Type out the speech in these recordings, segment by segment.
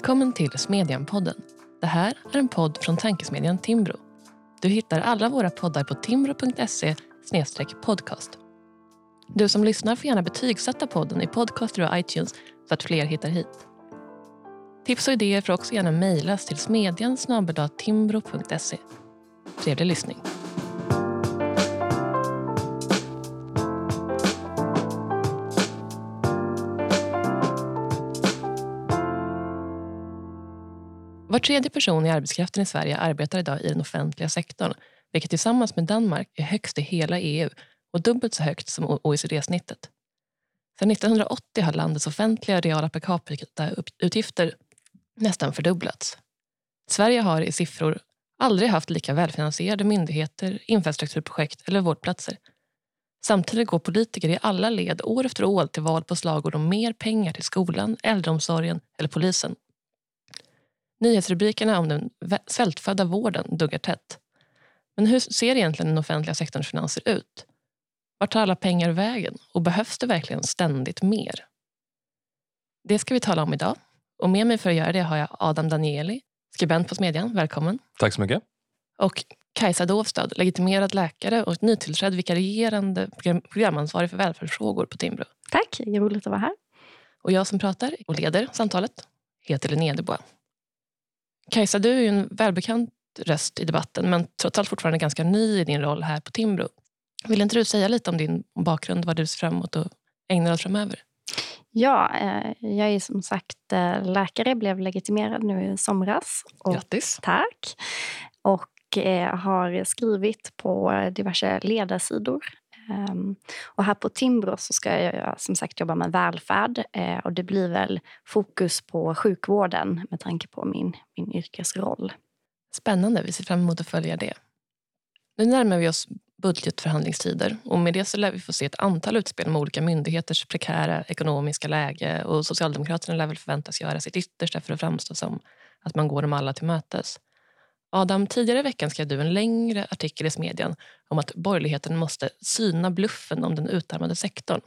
Välkommen till Smedjan-podden. Det här är en podd från tankesmedjan Timbro. Du hittar alla våra poddar på timbro.se podcast. Du som lyssnar får gärna betygsätta podden i Podcaster och iTunes så att fler hittar hit. Tips och idéer får också gärna mejlas till smedjan timbro.se. Trevlig lyssning. Var tredje person i arbetskraften i Sverige arbetar idag i den offentliga sektorn vilket tillsammans med Danmark är högst i hela EU och dubbelt så högt som OECD-snittet. Sedan 1980 har landets offentliga reala per capita-utgifter nästan fördubblats. Sverige har i siffror aldrig haft lika välfinansierade myndigheter, infrastrukturprojekt eller vårdplatser. Samtidigt går politiker i alla led år efter år till val på slagord om mer pengar till skolan, äldreomsorgen eller polisen. Nyhetsrubrikerna om den svältfödda vården duggar tätt. Men hur ser egentligen den offentliga sektorns finanser ut? Vart tar alla pengar vägen? Och behövs det verkligen ständigt mer? Det ska vi tala om idag. Och med mig för att göra det har jag Adam Danieli, skribent på Smedjan. Välkommen. Tack så mycket. Och Kajsa Dovstad, legitimerad läkare och nytillträdd vikarierande programansvarig för välfärdsfrågor på Timbro. Tack, roligt att vara här. Och jag som pratar och leder samtalet heter Linnea Dubois. Kajsa, du är ju en välbekant röst i debatten men trots allt fortfarande ganska ny i din roll här på Timbro. Vill inte du säga lite om din bakgrund, vad du ser fram emot och ägnar dig framöver? Ja, eh, jag är som sagt eh, läkare, blev legitimerad nu i somras. Och Grattis! Tack! Och eh, har skrivit på diverse ledarsidor. Ehm, och här på Timbro så ska jag som sagt jobba med välfärd eh, och det blir väl fokus på sjukvården med tanke på min, min yrkesroll. Spännande, vi ser fram emot att följa det. Nu närmar vi oss budgetförhandlingstider och med det så lär vi få se ett antal utspel med olika myndigheters prekära ekonomiska läge och Socialdemokraterna lär väl förväntas göra sitt yttersta för att framstå som att man går dem alla till mötes. Adam, tidigare i veckan skrev du en längre artikel i Smedjan om att borgerligheten måste syna bluffen om den utarmade sektorn.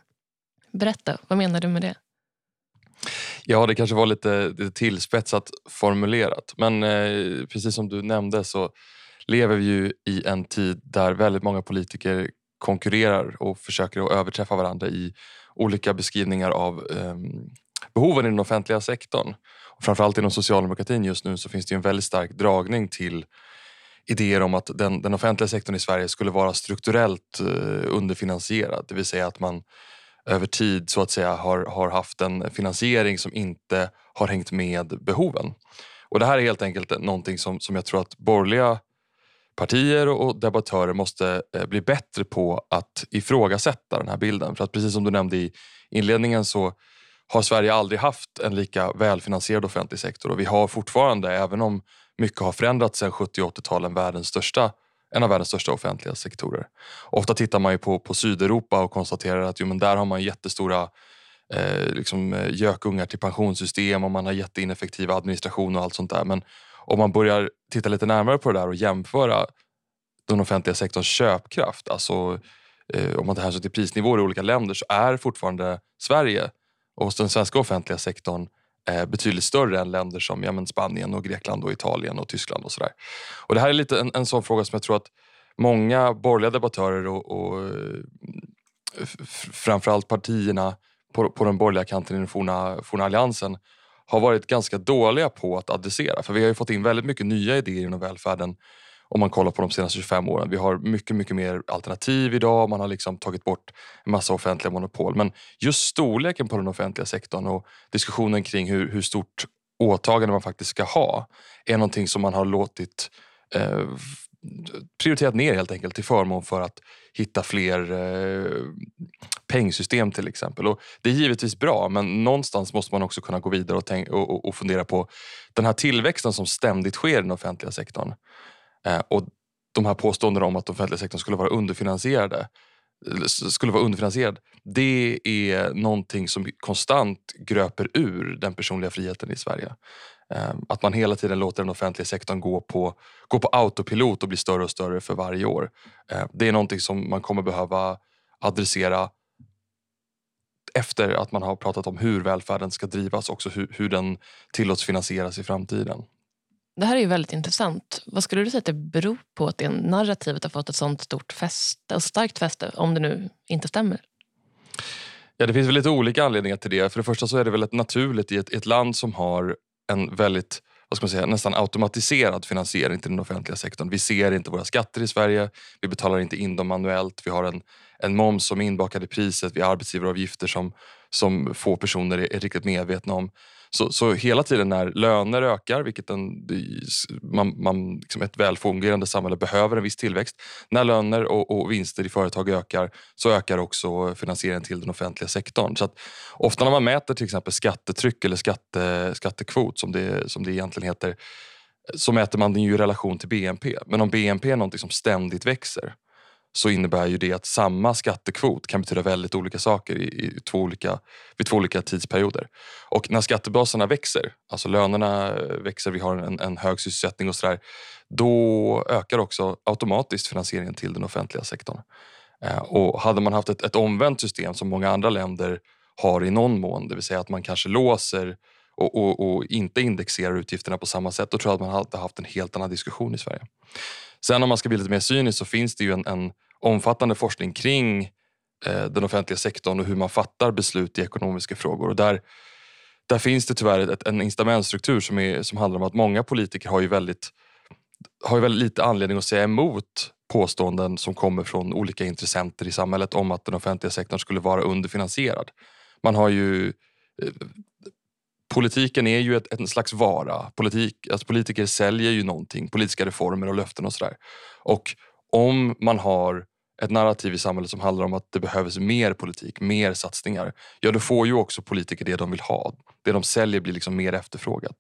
Berätta, vad menar du med det? Ja, det kanske var lite, lite tillspetsat formulerat. Men eh, precis som du nämnde så lever vi ju i en tid där väldigt många politiker konkurrerar och försöker att överträffa varandra i olika beskrivningar av eh, behoven i den offentliga sektorn. Framförallt inom socialdemokratin just nu så finns det en väldigt stark dragning till idéer om att den, den offentliga sektorn i Sverige skulle vara strukturellt eh, underfinansierad. Det vill säga att man över tid så att säga har, har haft en finansiering som inte har hängt med behoven. Och det här är helt enkelt någonting som, som jag tror att borgerliga partier och debattörer måste eh, bli bättre på att ifrågasätta den här bilden. För att precis som du nämnde i inledningen så har Sverige aldrig haft en lika välfinansierad offentlig sektor och vi har fortfarande, även om mycket har förändrats sedan 70 och 80-talen, världens största en av världens största offentliga sektorer. Ofta tittar man ju på, på Sydeuropa och konstaterar att jo, men där har man jättestora eh, liksom, eh, gökungar till pensionssystem och man har jätteineffektiv administration och allt sånt där. Men om man börjar titta lite närmare på det där och jämföra den offentliga sektorns köpkraft, alltså eh, om man tar hänsyn till prisnivåer i olika länder så är fortfarande Sverige och den svenska offentliga sektorn eh, betydligt större än länder som ja, men Spanien, och Grekland, och Italien och Tyskland. och så där. Och Det här är lite en, en sån fråga som jag tror att många borgerliga debattörer och, och eh, framförallt partierna på, på den borgerliga kanten i den forna, forna alliansen har varit ganska dåliga på att adressera. För vi har ju fått in väldigt mycket nya idéer inom välfärden om man kollar på de senaste 25 åren. Vi har mycket, mycket mer alternativ idag. Man har liksom tagit bort en massa offentliga monopol. Men just storleken på den offentliga sektorn och diskussionen kring hur, hur stort åtagande man faktiskt ska ha är någonting som man har låtit eh, prioriterat ner helt enkelt till förmån för att hitta fler eh, pengsystem till exempel. Och det är givetvis bra men någonstans måste man också kunna gå vidare och, tänk, och, och fundera på den här tillväxten som ständigt sker i den offentliga sektorn. Eh, och de här påståendena om att offentliga sektorn skulle vara underfinansierade skulle vara underfinansierad. Det är någonting som konstant gröper ur den personliga friheten i Sverige. Ehm, att man hela tiden låter den offentliga sektorn gå på, gå på autopilot och bli större och större för varje år. Ehm, det är någonting som man kommer behöva adressera efter att man har pratat om hur välfärden ska drivas, också hur, hur den tillåts finansieras i framtiden. Det här är ju väldigt intressant. Vad skulle du säga att det beror på att det narrativet har fått ett sånt stort fäste och starkt fäste, om det nu inte stämmer? Ja, det finns väl lite olika anledningar till det. För det första så är det väl ett naturligt i ett, ett land som har en väldigt vad ska man säga, nästan automatiserad finansiering till den offentliga sektorn. Vi ser inte våra skatter i Sverige, vi betalar inte in dem manuellt. Vi har en, en moms som är inbakad i priset, vi har arbetsgivaravgifter som, som få personer är, är riktigt medvetna om. Så, så hela tiden när löner ökar, vilket en, man, man, liksom ett välfungerande samhälle behöver en viss tillväxt. När löner och, och, vinster i företag ökar så ökar också finansieringen till den offentliga sektorn. Så att ofta när man mäter till exempel skattetryck eller skatte, skattekvot som det, som det egentligen heter så mäter man den ju i relation till BNP. Men om BNP är något som ständigt växer så innebär ju det att samma skattekvot kan betyda väldigt olika saker i, i två olika, vid två olika tidsperioder. Och när skattebaserna växer, alltså lönerna växer, vi har en, en hög sysselsättning och sådär, då ökar också automatiskt finansieringen till den offentliga sektorn. Eh, och hade man haft ett, ett omvänt system som många andra länder har i någon mån, det vill säga att man kanske låser och, och, och, inte indexerar utgifterna på samma sätt, då tror jag att man hade haft en helt annan diskussion i Sverige. Sen om man ska bli lite mer cynisk så finns det ju en, en omfattande forskning kring eh, den offentliga sektorn och hur man fattar beslut i ekonomiska frågor. Och där, där finns det tyvärr ett, en incitamentstruktur som, är, som handlar om att många politiker har ju väldigt, har ju väldigt lite anledning att säga emot påståenden som kommer från olika intressenter i samhället om att den offentliga sektorn skulle vara underfinansierad. Man har ju eh, Politiken är ju ett, en slags vara. Politik, alltså politiker säljer ju någonting, politiska reformer och löften och sådär. Och om man har ett narrativ i samhället som handlar om att det behövs mer politik, mer satsningar. Ja, då får ju också politiker det de vill ha. Det de säljer blir liksom mer efterfrågat.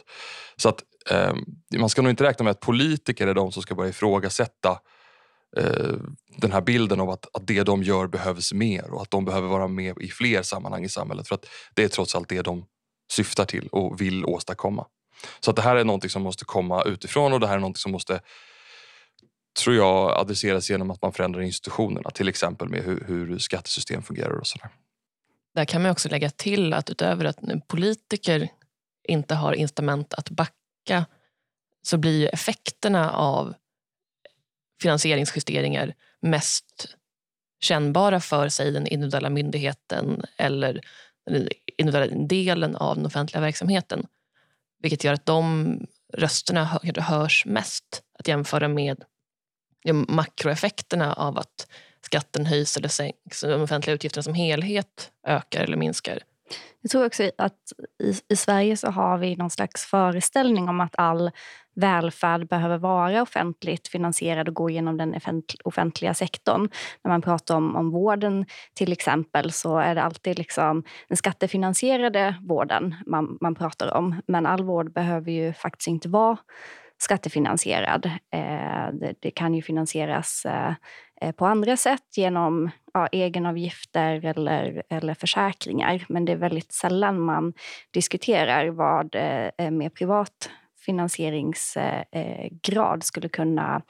Så att eh, man ska nog inte räkna med att politiker är de som ska börja ifrågasätta eh, den här bilden av att, att det de gör behövs mer och att de behöver vara med i fler sammanhang i samhället. För att det är trots allt det de syftar till och vill åstadkomma. Så att det här är någonting som måste komma utifrån och det här är någonting som måste tror jag adresseras genom att man förändrar institutionerna. Till exempel med hur, hur skattesystem fungerar och sådär. Där kan man också lägga till att utöver att politiker inte har incitament att backa så blir effekterna av finansieringsjusteringar mest kännbara för sig den individuella myndigheten eller den individuella delen av den offentliga verksamheten. Vilket gör att de rösterna hörs mest att jämföra med makroeffekterna av att skatten höjs eller sänks, de offentliga utgifterna som helhet ökar eller minskar. Jag tror också att i, i, Sverige så har vi någon slags föreställning om att all välfärd behöver vara offentligt finansierad och gå genom den offentliga sektorn. När man pratar om, om vården till exempel så är det alltid liksom den skattefinansierade vården man, man pratar om. Men all vård behöver ju faktiskt inte vara skattefinansierad. Eh, det, kan ju finansieras eh, eh, på andra sätt genom ja, egenavgifter eller, eller försäkringar. Men det är väldigt sällan man diskuterar vad mer privat finansieringsgrad skulle kunna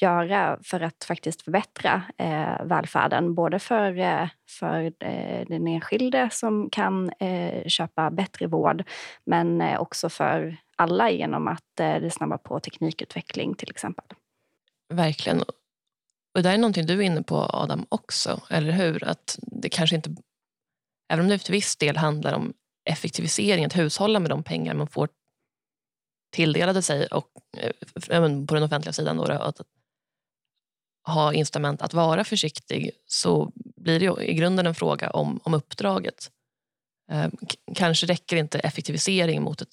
göra för att faktiskt förbättra eh, välfärden. Både för, eh, för eh, den enskilde som kan köpa bättre vård men också för alla genom att det snabbar på teknikutveckling till exempel. Verkligen. Och det är någonting du är inne på Adam också, eller hur? Att det kanske inte, även om det till viss del handlar om effektivisering, att hushålla med de pengar man får tilldelade sig och, eh, på den offentliga sidan. Då, att ha incitament att vara försiktig så blir det i grunden en fråga om, om uppdraget. Ehm, kanske räcker inte effektivisering mot ett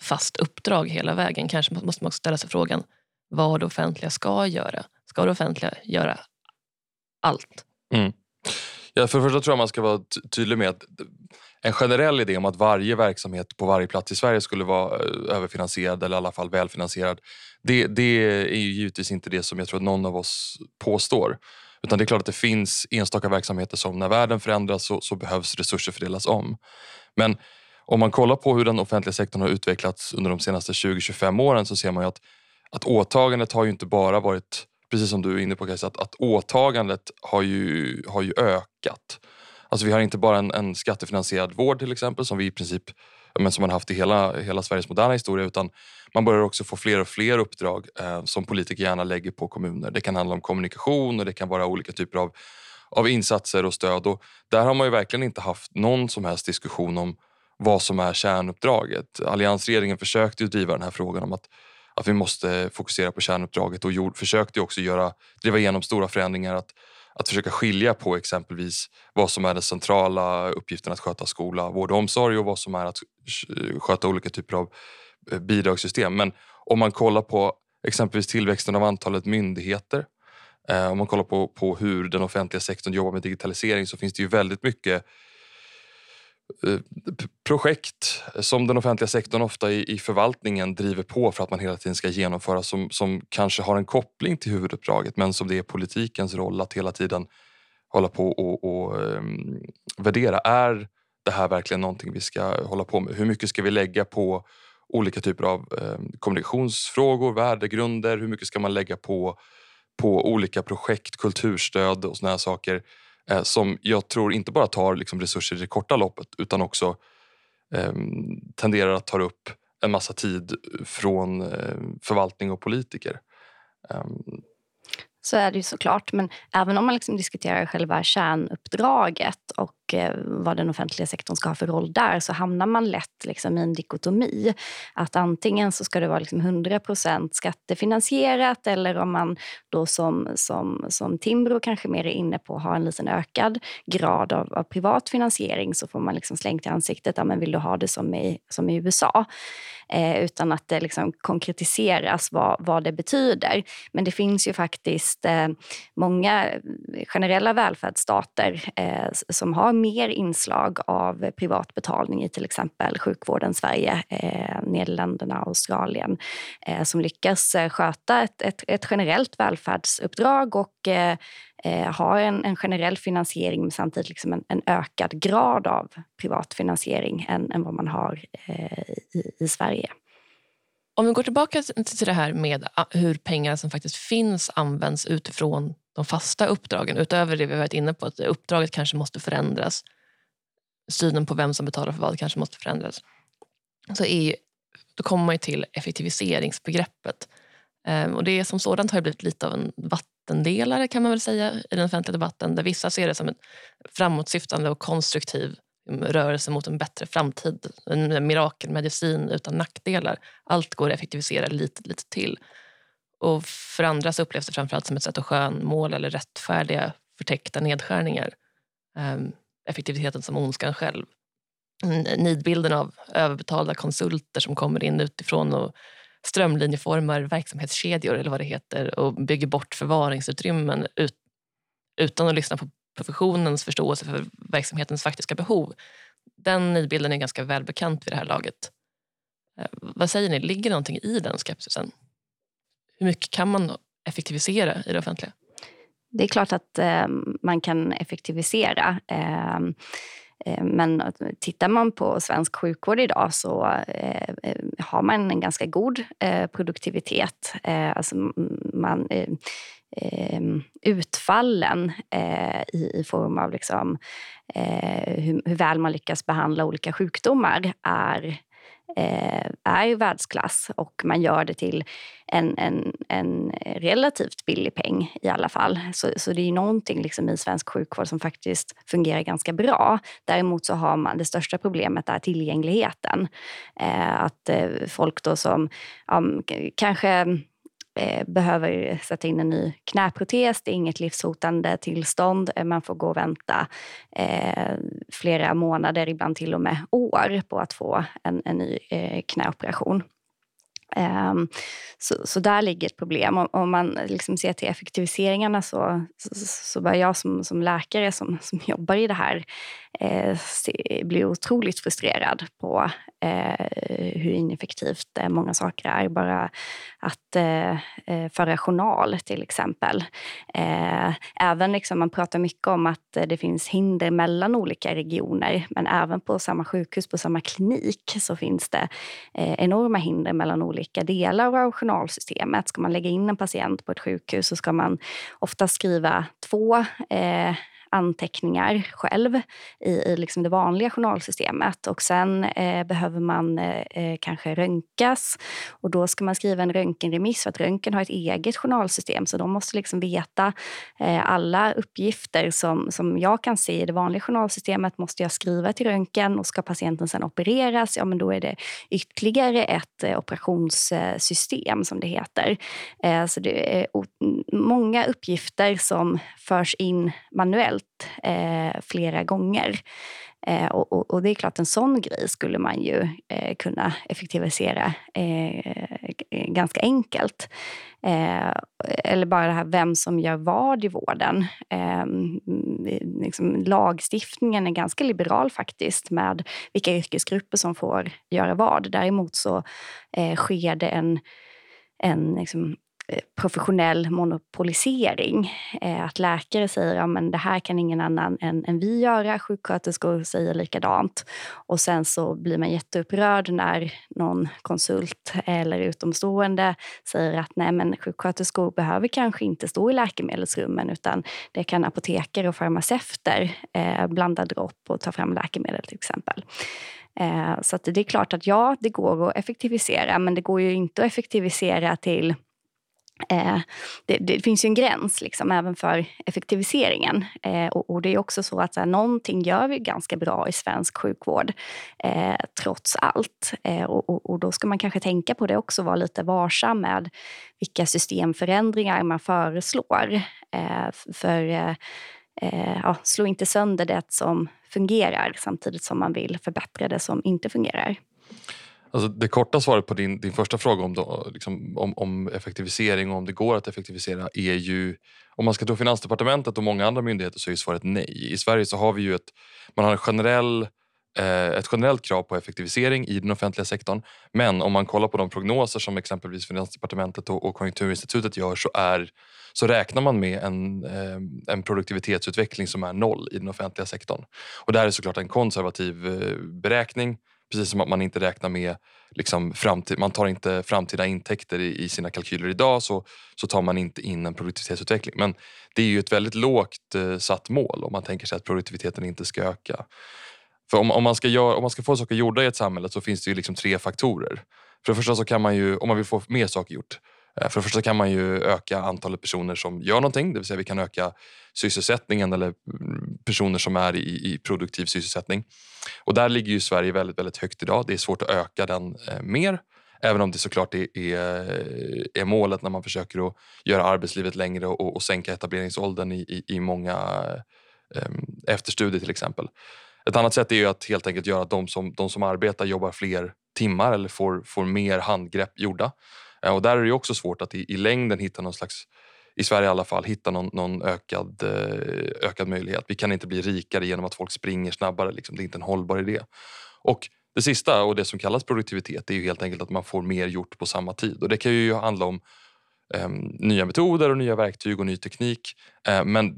fast uppdrag hela vägen. Kanske måste man också ställa sig frågan vad det offentliga ska göra. Ska det offentliga göra allt? Mm. Ja, för det första tror jag man ska vara tydlig med att eh, en generell idé om att varje verksamhet på varje plats i Sverige skulle vara eh, överfinansierad eller i alla fall välfinansierad. Det, det är ju givetvis inte det som jag tror att någon av oss påstår. Utan det är klart att det finns enstaka verksamheter som när världen förändras så, så behövs resurser fördelas om. Men om man kollar på hur den offentliga sektorn har utvecklats under de senaste 20-25 åren så ser man ju att, att åtagandet har ju inte bara varit, precis som du är inne på Kajsa, att, att åtagandet har ju, har ju ökat. Alltså vi har inte bara en, en skattefinansierad vård till exempel som vi i princip men som man haft i hela, hela Sveriges moderna historia utan man börjar också få fler och fler uppdrag eh, som politiker gärna lägger på kommuner. Det kan handla om kommunikation och det kan vara olika typer av, av insatser och stöd. Och där har man ju verkligen inte haft någon som helst diskussion om vad som är kärnuppdraget. Alliansregeringen försökte ju driva den här frågan om att, att vi måste fokusera på kärnuppdraget och gjord, försökte också göra, driva igenom stora förändringar. Att, att försöka skilja på exempelvis vad som är den centrala uppgiften att sköta skola, vård och omsorg och vad som är att sköta olika typer av eh, bidragssystem. Men om man kollar på exempelvis tillväxten av antalet myndigheter eh, om man kollar på, på hur den offentliga sektorn jobbar med digitalisering så finns det ju väldigt mycket Eh, projekt som den offentliga sektorn ofta i, i förvaltningen driver på för att man hela tiden ska genomföra som, som kanske har en koppling till huvuduppdraget men som det är politikens roll att hela tiden hålla på och, och um, värdera. Är det här verkligen någonting vi ska hålla på med? Hur mycket ska vi lägga på olika typer av um, kommunikationsfrågor, värdegrunder? Hur mycket ska man lägga på, på olika projekt, kulturstöd och såna här saker? Eh, som jag tror inte bara tar liksom, resurser i det korta loppet utan också eh, tenderar att ta upp en massa tid från eh, förvaltning och politiker. Ehm. Så är det ju såklart. Men även om man liksom diskuterar själva kärnuppdraget och och eh, vad den offentliga sektorn ska ha för roll där så hamnar man lätt liksom i en dikotomi. Att antingen så ska det vara liksom 100% skattefinansierat eller om man då som, som, som Timbro kanske mer är inne på har en liten ökad grad av, av privat finansiering så får man liksom slängt i ansiktet, ja, men vill du ha det som i, som i USA? eh, utan att det liksom konkretiseras vad, vad det betyder. Men det finns ju faktiskt eh, många generella välfärdsstater eh, som har mer inslag av privat betalning i till exempel sjukvården Sverige, eh, Nederländerna och Australien eh, som lyckas eh, sköta ett, ett, ett generellt välfärdsuppdrag och eh, eh har en, en, generell finansiering men samtidigt liksom en, en, ökad grad av privat finansiering än, än vad man har eh, i, i, Sverige. Om vi går tillbaka till det här med hur pengar som faktiskt finns används utifrån de fasta uppdragen utöver det vi varit inne på att uppdraget kanske måste förändras. Synen på vem som betalar för vad kanske måste förändras. Så är, då kommer man till effektiviseringsbegreppet. Ehm, och det som sådant har blivit lite av en vattendelare kan man väl säga i den offentliga debatten där vissa ser det som en framåtsyftande och konstruktiv rörelse mot en bättre framtid. En mirakelmedicin utan nackdelar. Allt går att effektivisera lite, lite till. Och för andra så upplevs det framförallt som ett sätt att skönmåla eller rättfärdiga förtäckta nedskärningar. Ehm, effektiviteten som ondskan själv. Nidbilden av överbetalda konsulter som kommer in utifrån och strömlinjeformar verksamhetskedjor eller vad det heter och bygger bort förvaringsutrymmen ut, utan att lyssna på professionens förståelse för verksamhetens faktiska behov. Den nybilden är ganska välbekant vid det här laget. Eh, vad säger ni, ligger någonting i den skepsisen? Hur mycket kan man effektivisera i det offentliga? Det är klart att eh, man kan effektivisera. Eh, eh men tittar man på svensk sjukvård idag så eh, har man en ganska god produktivitet. Alltså man, Ehm, utfallen eh, i form av liksom, eh, hur väl man lyckas behandla olika sjukdomar är eh, är världsklass och man gör det till en, en, en relativt billig peng i alla fall. Så, så det är någonting liksom i svensk sjukvård som faktiskt fungerar ganska bra. Däremot så har man det största problemet är tillgängligheten. Eh, att eh, folk då som ja, kanske Eh, behöver sätta in en ny knäprotes. Det är inget livshotande tillstånd. Eh, man får gå och vänta eh, flera månader, ibland till och med år på att få en, en ny knäoperation. Ehm, så, så där ligger ett problem. Om, om man liksom ser till effektiviseringarna så, så, så bör jag som, som läkare som, som jobbar i det här eh, otroligt frustrerad på eh, hur ineffektivt eh, många saker är. Bara att eh, eh föra journal till exempel. Eh, även liksom, man pratar mycket om att eh, det finns hinder mellan olika regioner men även på samma sjukhus, på samma klinik så finns det eh, enorma hinder mellan olika delar av journalsystemet. Ska man lägga in en patient på ett sjukhus så ska man ofta skriva två anteckningar själv i, i liksom det vanliga journalsystemet. Och sen eh, behöver man eh, eh, kanske röntgas och då ska man skriva en röntgenremiss för att röntgen har ett eget journalsystem så de måste liksom veta eh, alla uppgifter som, som jag kan se i det vanliga journalsystemet måste jag skriva till röntgen och ska patienten sen opereras, ja men då är det ytterligare ett eh, operationssystem som det heter. Eh, så det är många uppgifter som förs in manuellt eh, flera gånger. Eh, och, och, och, det är klart, en sån grej skulle man ju eh, kunna effektivisera eh, ganska enkelt. Eh, eller bara det här vem som gör vad i vården. Ehm, liksom, lagstiftningen är ganska liberal faktiskt med vilka yrkesgrupper som får göra vad. Däremot så eh, sker det en en liksom, Eh, professionell monopolisering. Eh, att läkare säger att ja, det här kan ingen annan än, än vi göra. Sjuksköterskor säger likadant. Och sen så blir man jätteupprörd när någon konsult eller utomstående säger att nej men sjuksköterskor behöver kanske inte stå i läkemedelsrummen utan det kan apotekare och farmaceuter eh, blanda dropp och ta fram läkemedel till exempel. Eh, så det är klart att ja, det går att effektivisera men det går ju inte att effektivisera till Eh, det, det, finns ju en gräns liksom, även för effektiviseringen. Eh, och, och, det är också så att så här, någonting gör vi ganska bra i svensk sjukvård eh, trots allt. Eh, och, och, och, då ska man kanske tänka på det också, vara lite varsam med vilka systemförändringar man föreslår. Eh, för eh, eh, ja, slå inte sönder det som fungerar samtidigt som man vill förbättra det som inte fungerar. Alltså det korta svaret på din, din första fråga om, då, liksom, om, om, effektivisering och om det går att effektivisera är ju... Om man ska tro Finansdepartementet och många andra myndigheter så är svaret nej. I Sverige så har vi ju ett, man har en generell, eh, ett generellt krav på effektivisering i den offentliga sektorn. Men om man kollar på de prognoser som exempelvis Finansdepartementet och, och Konjunkturinstitutet gör så, är, så räknar man med en, eh, en produktivitetsutveckling som är noll i den offentliga sektorn. Och det här är såklart en konservativ eh, beräkning Precis som att man inte räknar med liksom framtid, man tar inte framtida intäkter i, i, sina kalkyler idag så, så tar man inte in en produktivitetsutveckling. Men det är ju ett väldigt lågt eh, satt mål om man tänker sig att produktiviteten inte ska öka. För om, om, man ska göra, om man ska få saker gjorda i ett samhälle så finns det ju liksom tre faktorer. För det första så kan man ju, om man vill få mer saker gjort, Eh, för det första kan man ju öka antalet personer som gör någonting, det vill säga vi kan öka sysselsättningen eller mm, personer som är i, i produktiv sysselsättning. Och där ligger ju Sverige väldigt, väldigt högt idag. Det är svårt att öka den eh, mer. Även om det såklart är, är, är, målet när man försöker att göra arbetslivet längre och, och sänka etableringsåldern i, i, i många eh, efterstudier till exempel. Ett annat sätt är ju att helt enkelt göra att de som, de som arbetar jobbar fler timmar eller får, får mer handgrepp gjorda. Eh, och där är det också svårt att i, i längden hitta någon slags i Sverige i alla fall, hitta någon, någon ökad, eh, ökad möjlighet. Vi kan inte bli rikare genom att folk springer snabbare. Liksom. Det är inte en hållbar idé. Och det sista och det som kallas produktivitet är ju helt enkelt att man får mer gjort på samma tid. Och Det kan ju handla om eh, nya metoder och nya verktyg och ny teknik. Eh, men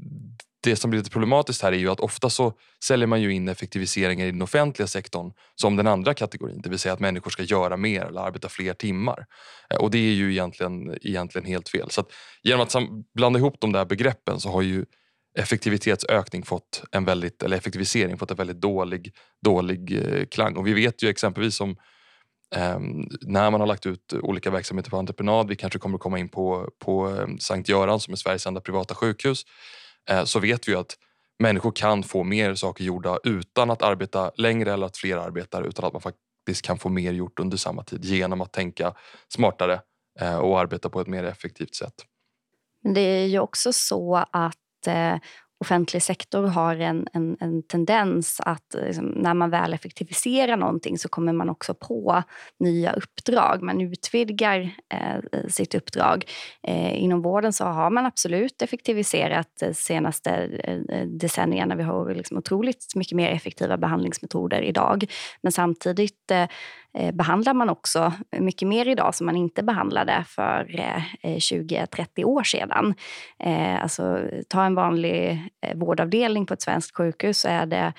det som blir lite problematiskt här är ju att ofta så säljer man ju in effektiviseringar i den offentliga sektorn som den andra kategorin, det vill säga att människor ska göra mer eller arbeta fler timmar. Eh, och det är ju egentligen, egentligen helt fel. Så att genom att blanda ihop de där begreppen så har ju effektivitetsökning fått en väldigt, eller effektivisering fått en väldigt dålig, dålig eh, klang. Och vi vet ju exempelvis om ehm, när man har lagt ut olika verksamheter på entreprenad, vi kanske kommer att komma in på, på ehm, Sankt Göran som är Sveriges enda privata sjukhus, Eh, så vet vi att människor kan få mer saker gjorda utan att arbeta längre eller att fler arbetar utan att man faktiskt kan få mer gjort under samma tid genom att tänka smartare eh, och arbeta på ett mer effektivt sätt. Det är ju också så att eh, offentlig sektor har en, en, en tendens att eh, liksom, när man väl effektiviserar någonting så kommer man också på nya uppdrag. Man utvidgar eh, eh sitt uppdrag. Eh, inom vården så har man absolut effektiviserat de senaste eh, decennierna. Vi har liksom otroligt mycket mer effektiva behandlingsmetoder idag. Men samtidigt eh, Eh, behandlar man också mycket mer idag som man inte behandlade för eh, eh, 20-30 år sedan. Alltså, ta en vanlig vårdavdelning på ett svenskt sjukhus så är det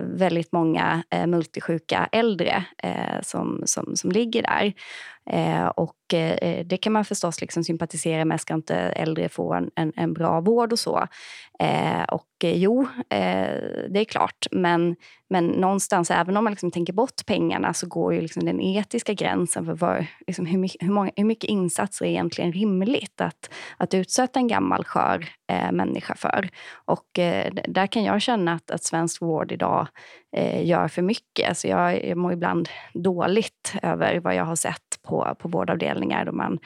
väldigt många multisjuka äldre som, som, som ligger där. Eh, och eh, det kan man förstås liksom sympatisera med. Ska inte äldre få en, en, en bra vård och så? Eh, och eh, jo, eh, det är klart. Men, men någonstans, även om man liksom tänker bort pengarna så går ju liksom den etiska gränsen för var, liksom hur, mycket, hur, många, hur mycket insatser är egentligen rimligt att, att utsätta en gammal skör eh, människa för. Och där kan jag känna att, att svensk vård idag gör för mycket. Alltså jag, jag mår ibland dåligt över vad jag har sett på, på vårdavdelningar då man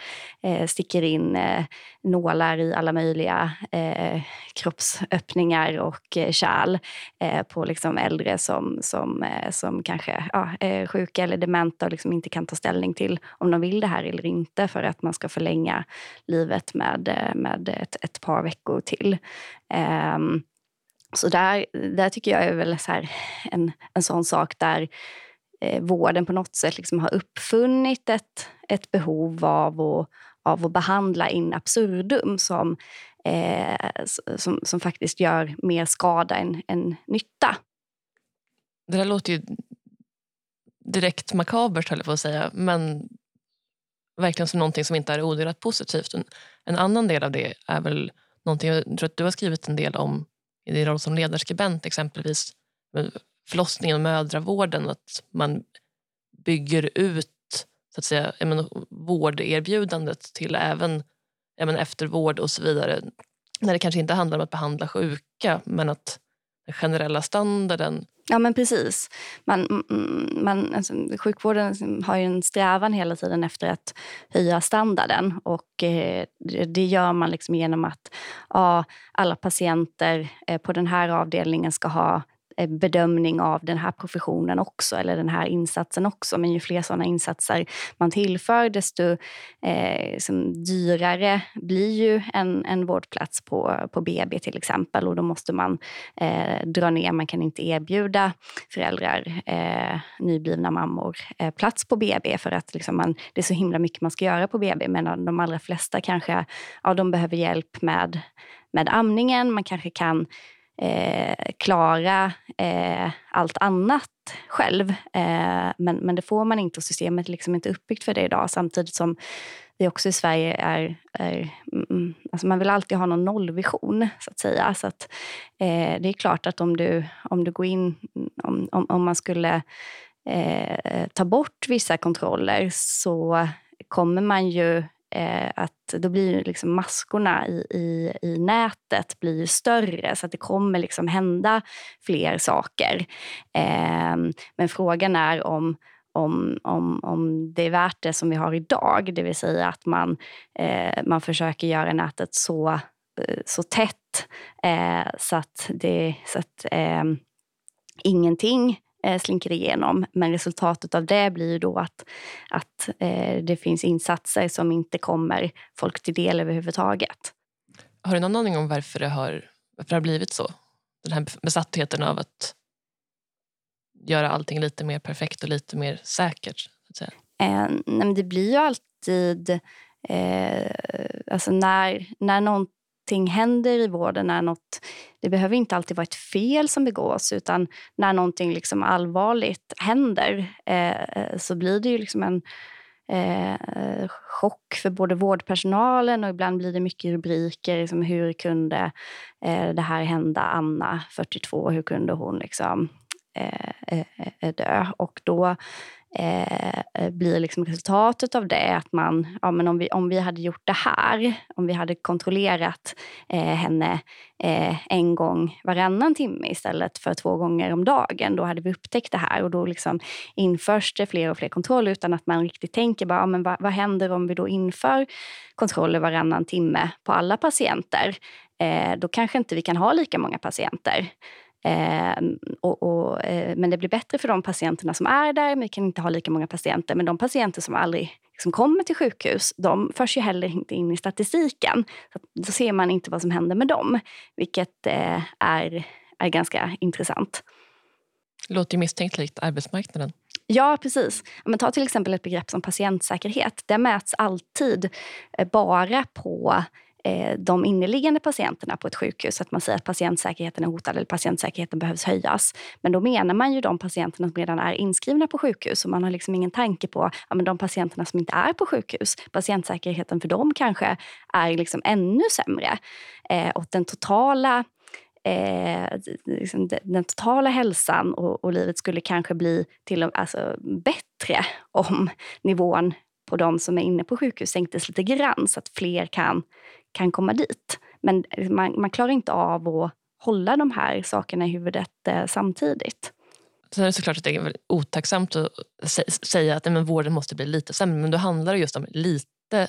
eh, sticker in eh, nålar i alla möjliga eh, kroppsöppningar och eh, kärl eh, på liksom äldre som, som, eh, som kanske ja, är sjuka eller dementa och liksom inte kan ta ställning till om de vill det här eller inte för att man ska förlänga livet med, eh, med ett, ett par veckor till. Ehm, så där, där tycker jag är väl så en, en sån sak där eh, vården på något sätt liksom har uppfunnit ett, ett behov av att, av att behandla in absurdum som, eh, som, som faktiskt gör mer skada än, än nytta. Det där låter ju direkt makabert, höll jag på att säga. Men verkligen som någonting som inte är odelat positivt. En, en annan del av det är väl någonting jag tror att du har skrivit en del om i din roll som ledarskribent, exempelvis förlossningen och mödravården. Att man bygger ut så att säga, menar, vårderbjudandet till även menar, eftervård och så vidare. När det kanske inte handlar om att behandla sjuka, men att den generella standarden Ja, men precis. Man, man, alltså, sjukvården har ju en strävan hela tiden efter att höja standarden. Och eh, Det gör man liksom genom att ja, alla patienter eh, på den här avdelningen ska ha Eh, Eh, bedömning av den här professionen också, eller den här insatsen också. Men ju fler sådana insatser man tillför, desto eh, som dyrare blir ju en, en vårdplats på, på BB till exempel. Och då måste man eh, dra ner. Man kan inte erbjuda föräldrar, eh, nyblivna mammor, eh, plats på BB för att liksom man, det är så himla mycket man ska göra på BB. Men de allra flesta kanske ja, de behöver hjälp med, med amningen. Man kanske kan eh, klara eh, allt annat själv. Eh, men, men det får man inte och systemet är liksom inte uppbyggt för det idag. Samtidigt som vi också i Sverige är... är mm, alltså man vill alltid ha någon nollvision, så att säga. Så att, eh, det är klart att om du, om du går in... Om, om, om man skulle eh, ta bort vissa kontroller så kommer man ju eh, att då blir liksom maskorna i, i, i nätet blir större så att det kommer liksom hända fler saker. Eh, men frågan är om om, om, om det är värt det som vi har idag, det vill säga att man, eh, man försöker göra nätet så, eh, så tätt eh, så att, det, så att eh, ingenting slinker igenom. Men resultatet av det blir då att, att eh, det finns insatser som inte kommer folk till del överhuvudtaget. Har du någon aning om varför det har, varför det har blivit så? Den här besattheten av att göra allting lite mer perfekt och lite mer säkert? Eh, nej, det blir ju alltid... Eh, alltså när, när någon någonting händer i vården, när något, det behöver inte alltid vara ett fel som begås utan när någonting liksom allvarligt händer eh, så blir det ju liksom en eh, chock för både vårdpersonalen och ibland blir det mycket rubriker. Liksom, hur kunde eh, det här hända Anna, 42? Hur kunde hon liksom, eh, eh, eh dö? Och då eh, blir liksom resultatet av det att man, ja, men om, vi, om vi hade gjort det här, om vi hade kontrollerat eh, henne eh, en gång varannan timme istället för två gånger om dagen, då hade vi upptäckt det här och då liksom införs det fler och fler kontroller utan att man riktigt tänker bara, ja, men vad, vad händer om vi då inför kontroller varannan timme på alla patienter? Eh, då kanske inte vi kan ha lika många patienter. Eh, och, och, eh, men det blir bättre för de patienterna som är där. Men vi kan inte ha lika många patienter. Men de patienter som aldrig liksom kommer till sjukhus, de förs ju heller inte in i statistiken. Så då ser man inte vad som händer med dem, vilket eh, är, är ganska intressant. Låter ju misstänkt likt arbetsmarknaden. Ja, precis. Men ta till exempel ett begrepp som patientsäkerhet. Det mäts alltid eh, bara på Eh, de inneliggande patienterna på ett sjukhus. Att man säger att patientsäkerheten är hotad eller patientsäkerheten behövs höjas. Men då menar man ju de patienterna som redan är inskrivna på sjukhus och man har liksom ingen tanke på ja, men de patienterna som inte är på sjukhus. Patientsäkerheten för dem kanske är liksom ännu sämre. Eh, och den totala eh, liksom den totala hälsan och, och, livet skulle kanske bli till alltså, bättre om nivån på de som är inne på sjukhus sänktes lite grann så att fler kan, kan komma dit. Men man, man klarar inte av att hålla de här sakerna i huvudet eh, samtidigt. Sen är det såklart att det är otacksamt att säga att nej, men vården måste bli lite sämre, men då handlar det just om lite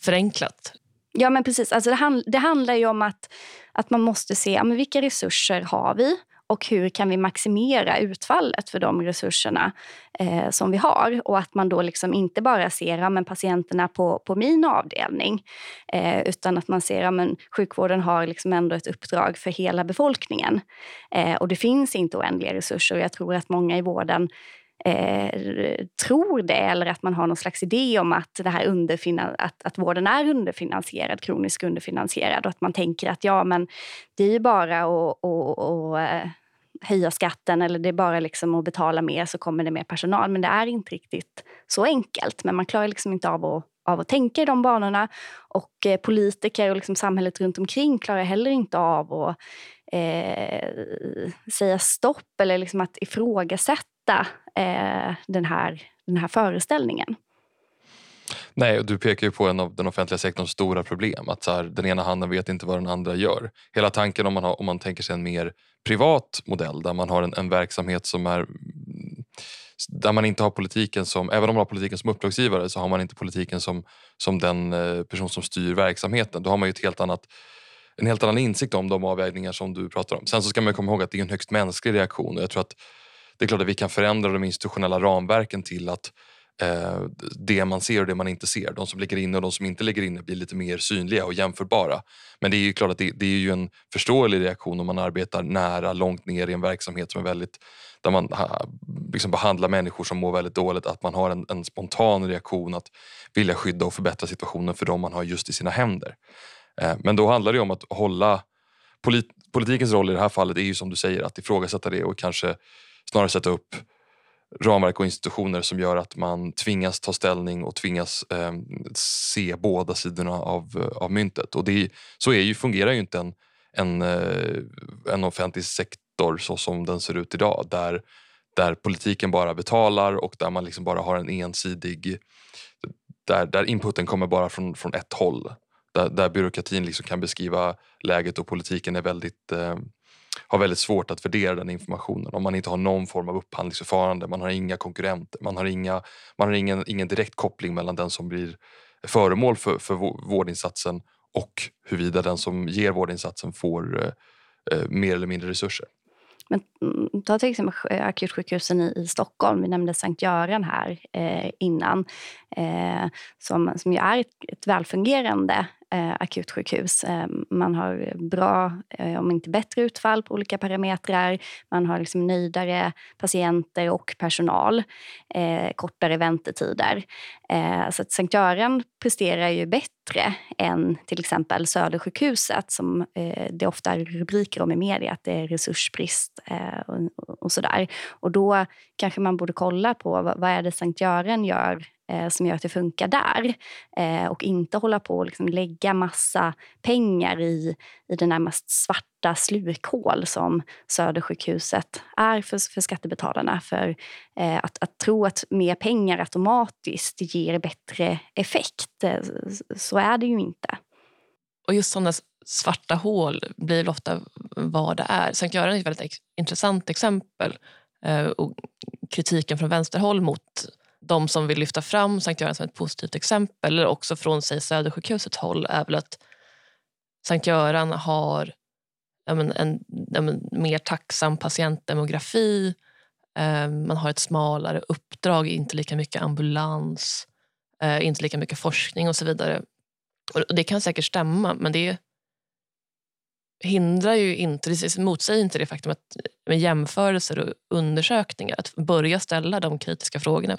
förenklat. Ja, men precis. Alltså det, hand, det handlar ju om att, att man måste se ja, men vilka resurser har vi och hur kan vi maximera utfallet för de resurserna eh, som vi har. Och att man då liksom inte bara ser ja, men patienterna på, på min avdelning eh, utan att man ser att ja, sjukvården har liksom ändå ett uppdrag för hela befolkningen. Eh, och det finns inte oändliga resurser jag tror att många i vården eh, tror det eller att man har någon slags idé om att, det här underfinan att, att vården är underfinansierad, kroniskt underfinansierad och att man tänker att ja men det är ju bara att eh, höja skatten eller det är bara liksom att betala mer så kommer det mer personal. Men det är inte riktigt så enkelt. Men man klarar liksom inte av att, av att tänka i de banorna. Och eh, politiker och liksom samhället runt omkring klarar heller inte av att eh, säga stopp eller liksom att ifrågasätta eh, den, här, den här föreställningen. Nej, du pekar ju på en av den offentliga sektorns stora problem. Att så här, den ena handen vet inte vad den andra gör. Hela tanken om man, har, om man tänker sig en mer privat modell där man har en, en verksamhet som är där man inte har politiken som, även om man har politiken som uppdragsgivare så har man inte politiken som, som den eh, person som styr verksamheten. Då har man ju ett helt annat, en helt annan insikt om de avvägningar som du pratar om. Sen så ska man komma ihåg att det är en högst mänsklig reaktion och jag tror att det är klart att vi kan förändra de institutionella ramverken till att eh, det man ser och det man inte ser. De som ligger inne och de som inte ligger inne blir lite mer synliga och jämförbara. Men det är ju klart att det, det är ju en förståelig reaktion om man arbetar nära, långt ner i en verksamhet som är väldigt där man ha, liksom behandlar människor som mår väldigt dåligt, att man har en, en, spontan reaktion att vilja skydda och förbättra situationen för dem man har just i sina händer. Eh, men då handlar det om att hålla polit, politikens roll i det här fallet är ju som du säger att ifrågasätta det och kanske snarare sätta upp ramverk och institutioner som gör att man tvingas ta ställning och tvingas eh, se båda sidorna av, eh, av myntet. Och det, så är ju, fungerar ju inte en, en, eh, en offentlig sektor så som den ser ut idag där, där politiken bara betalar och där man liksom bara har en ensidig... Där, där inputen kommer bara från, från ett håll. Där, där byråkratin liksom kan beskriva läget och politiken är väldigt eh, har väldigt svårt att värdera den informationen om man inte har någon form av upphandlingsförfarande. Man har inga konkurrenter, man har, inga, man har ingen, ingen direkt koppling mellan den som blir föremål för, för vårdinsatsen och huruvida den som ger vårdinsatsen får eh, eh mer eller mindre resurser. Men mm, ta till exempel akutsjukhusen i, i Stockholm. Vi nämnde Sankt Göran här eh, innan. Eh, som, som ju är ett, ett välfungerande eh, akutsjukhus. Eh, man har bra, eh, om inte bättre utfall på olika parametrar. Man har liksom nöjdare patienter och personal. Eh, kortare väntetider. Eh, så att Sankt Göran presterar ju bättre än till exempel Södersjukhuset som eh, det ofta är rubriker om i media att det är resursbrist eh, och, och sådär. Och då kanske man borde kolla på vad, vad är det Sankt Göran gör eh, som gör att det funkar där. Eh, och inte hålla på och liksom lägga massa pengar i, i det närmast svarta slukhål som Södersjukhuset är för, för skattebetalarna. För eh, att, att tro att mer pengar automatiskt ger bättre effekt, så är det ju inte. Och just sådana svarta hål blir ofta vad det är. Sankt Göran är ett väldigt intressant exempel. Eh, och kritiken från vänsterhåll mot de som vill lyfta fram Sankt Göran som ett positivt exempel, eller också från sig Södersjukhusets håll, är väl att Sankt Göran har men, en, en, mer tacksam patientdemografi. Eh, man har ett smalare uppdrag, inte lika mycket ambulans, eh, inte lika mycket forskning och så vidare. Och det kan säkert stämma, men det hindrar ju inte, det motsäger inte det faktum att med jämförelser och undersökningar, att börja ställa de kritiska frågorna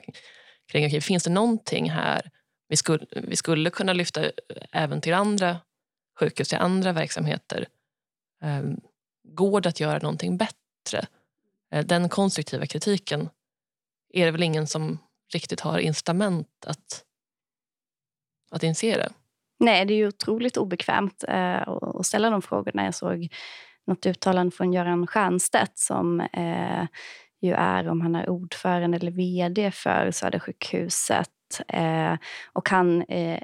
kring, okay, finns det någonting här vi skulle, vi skulle kunna lyfta även till andra sjukhus till andra verksamheter. Ehm, går det att göra någonting bättre? Eh, den konstruktiva kritiken är det väl ingen som riktigt har incitament att, att initiera. Nej, det är ju otroligt obekvämt eh, att ställa de frågorna. Jag såg något uttalande från Göran Stiernstedt som eh, ju är, om han är ordförande eller vd för Södersjukhuset. Eh, och han eh,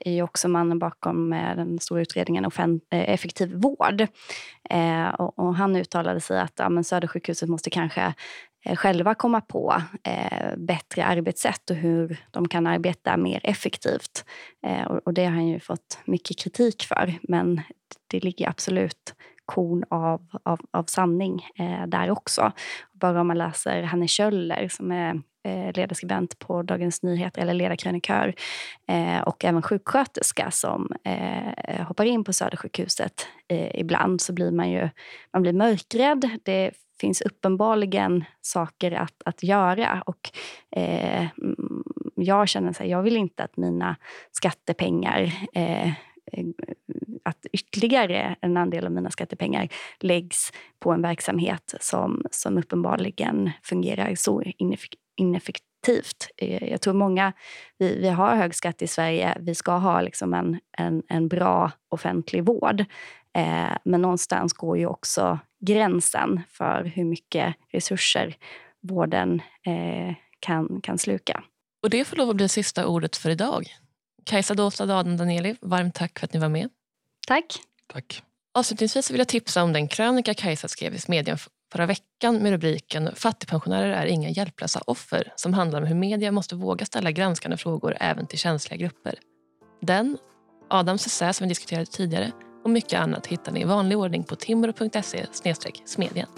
är ju också mannen bakom eh, den stora utredningen offent- eh, Effektiv vård. Eh, och, och, han uttalade sig att ja, men Södersjukhuset måste kanske Eh, själva komma på eh, bättre arbetssätt och hur de kan arbeta mer effektivt. Eh, och, det har han ju fått mycket kritik för, men det ligger absolut korn av, av, av sanning eh, där också. Bara om man läser Hanne Kjöller som är Eh, ledarskribent på Dagens Nyheter eller ledarkrönikör eh, och även sjuksköterska som eh, hoppar in på Södersjukhuset ibland så blir man ju man blir mörkrädd. Det finns uppenbarligen saker att, att göra och eh, mm, jag känner att jag vill inte att mina skattepengar eh, att ytterligare en andel av mina skattepengar läggs på en verksamhet som, som uppenbarligen fungerar så ineffektivt. Eh, jag tror många, vi, vi har hög skatt i Sverige, vi ska ha liksom en, en, en bra offentlig vård. Eh, men någonstans går ju också gränsen för hur mycket resurser vården eh, kan, kan sluka. Och det får lov att bli sista ordet för idag. Kajsa Dolstad och Adam Danieli, varmt tack för att ni var med. Tack. Tack. Avslutningsvis vill jag tipsa om den krönika Kajsa skrev i Smedjan förra veckan med rubriken Fattigpensionärer är inga hjälplösa offer som handlar om hur media måste våga ställa granskande frågor även till känsliga grupper. Den, Adams essä som vi diskuterade tidigare och mycket annat hittar ni i vanlig ordning på timbro.se smedjan.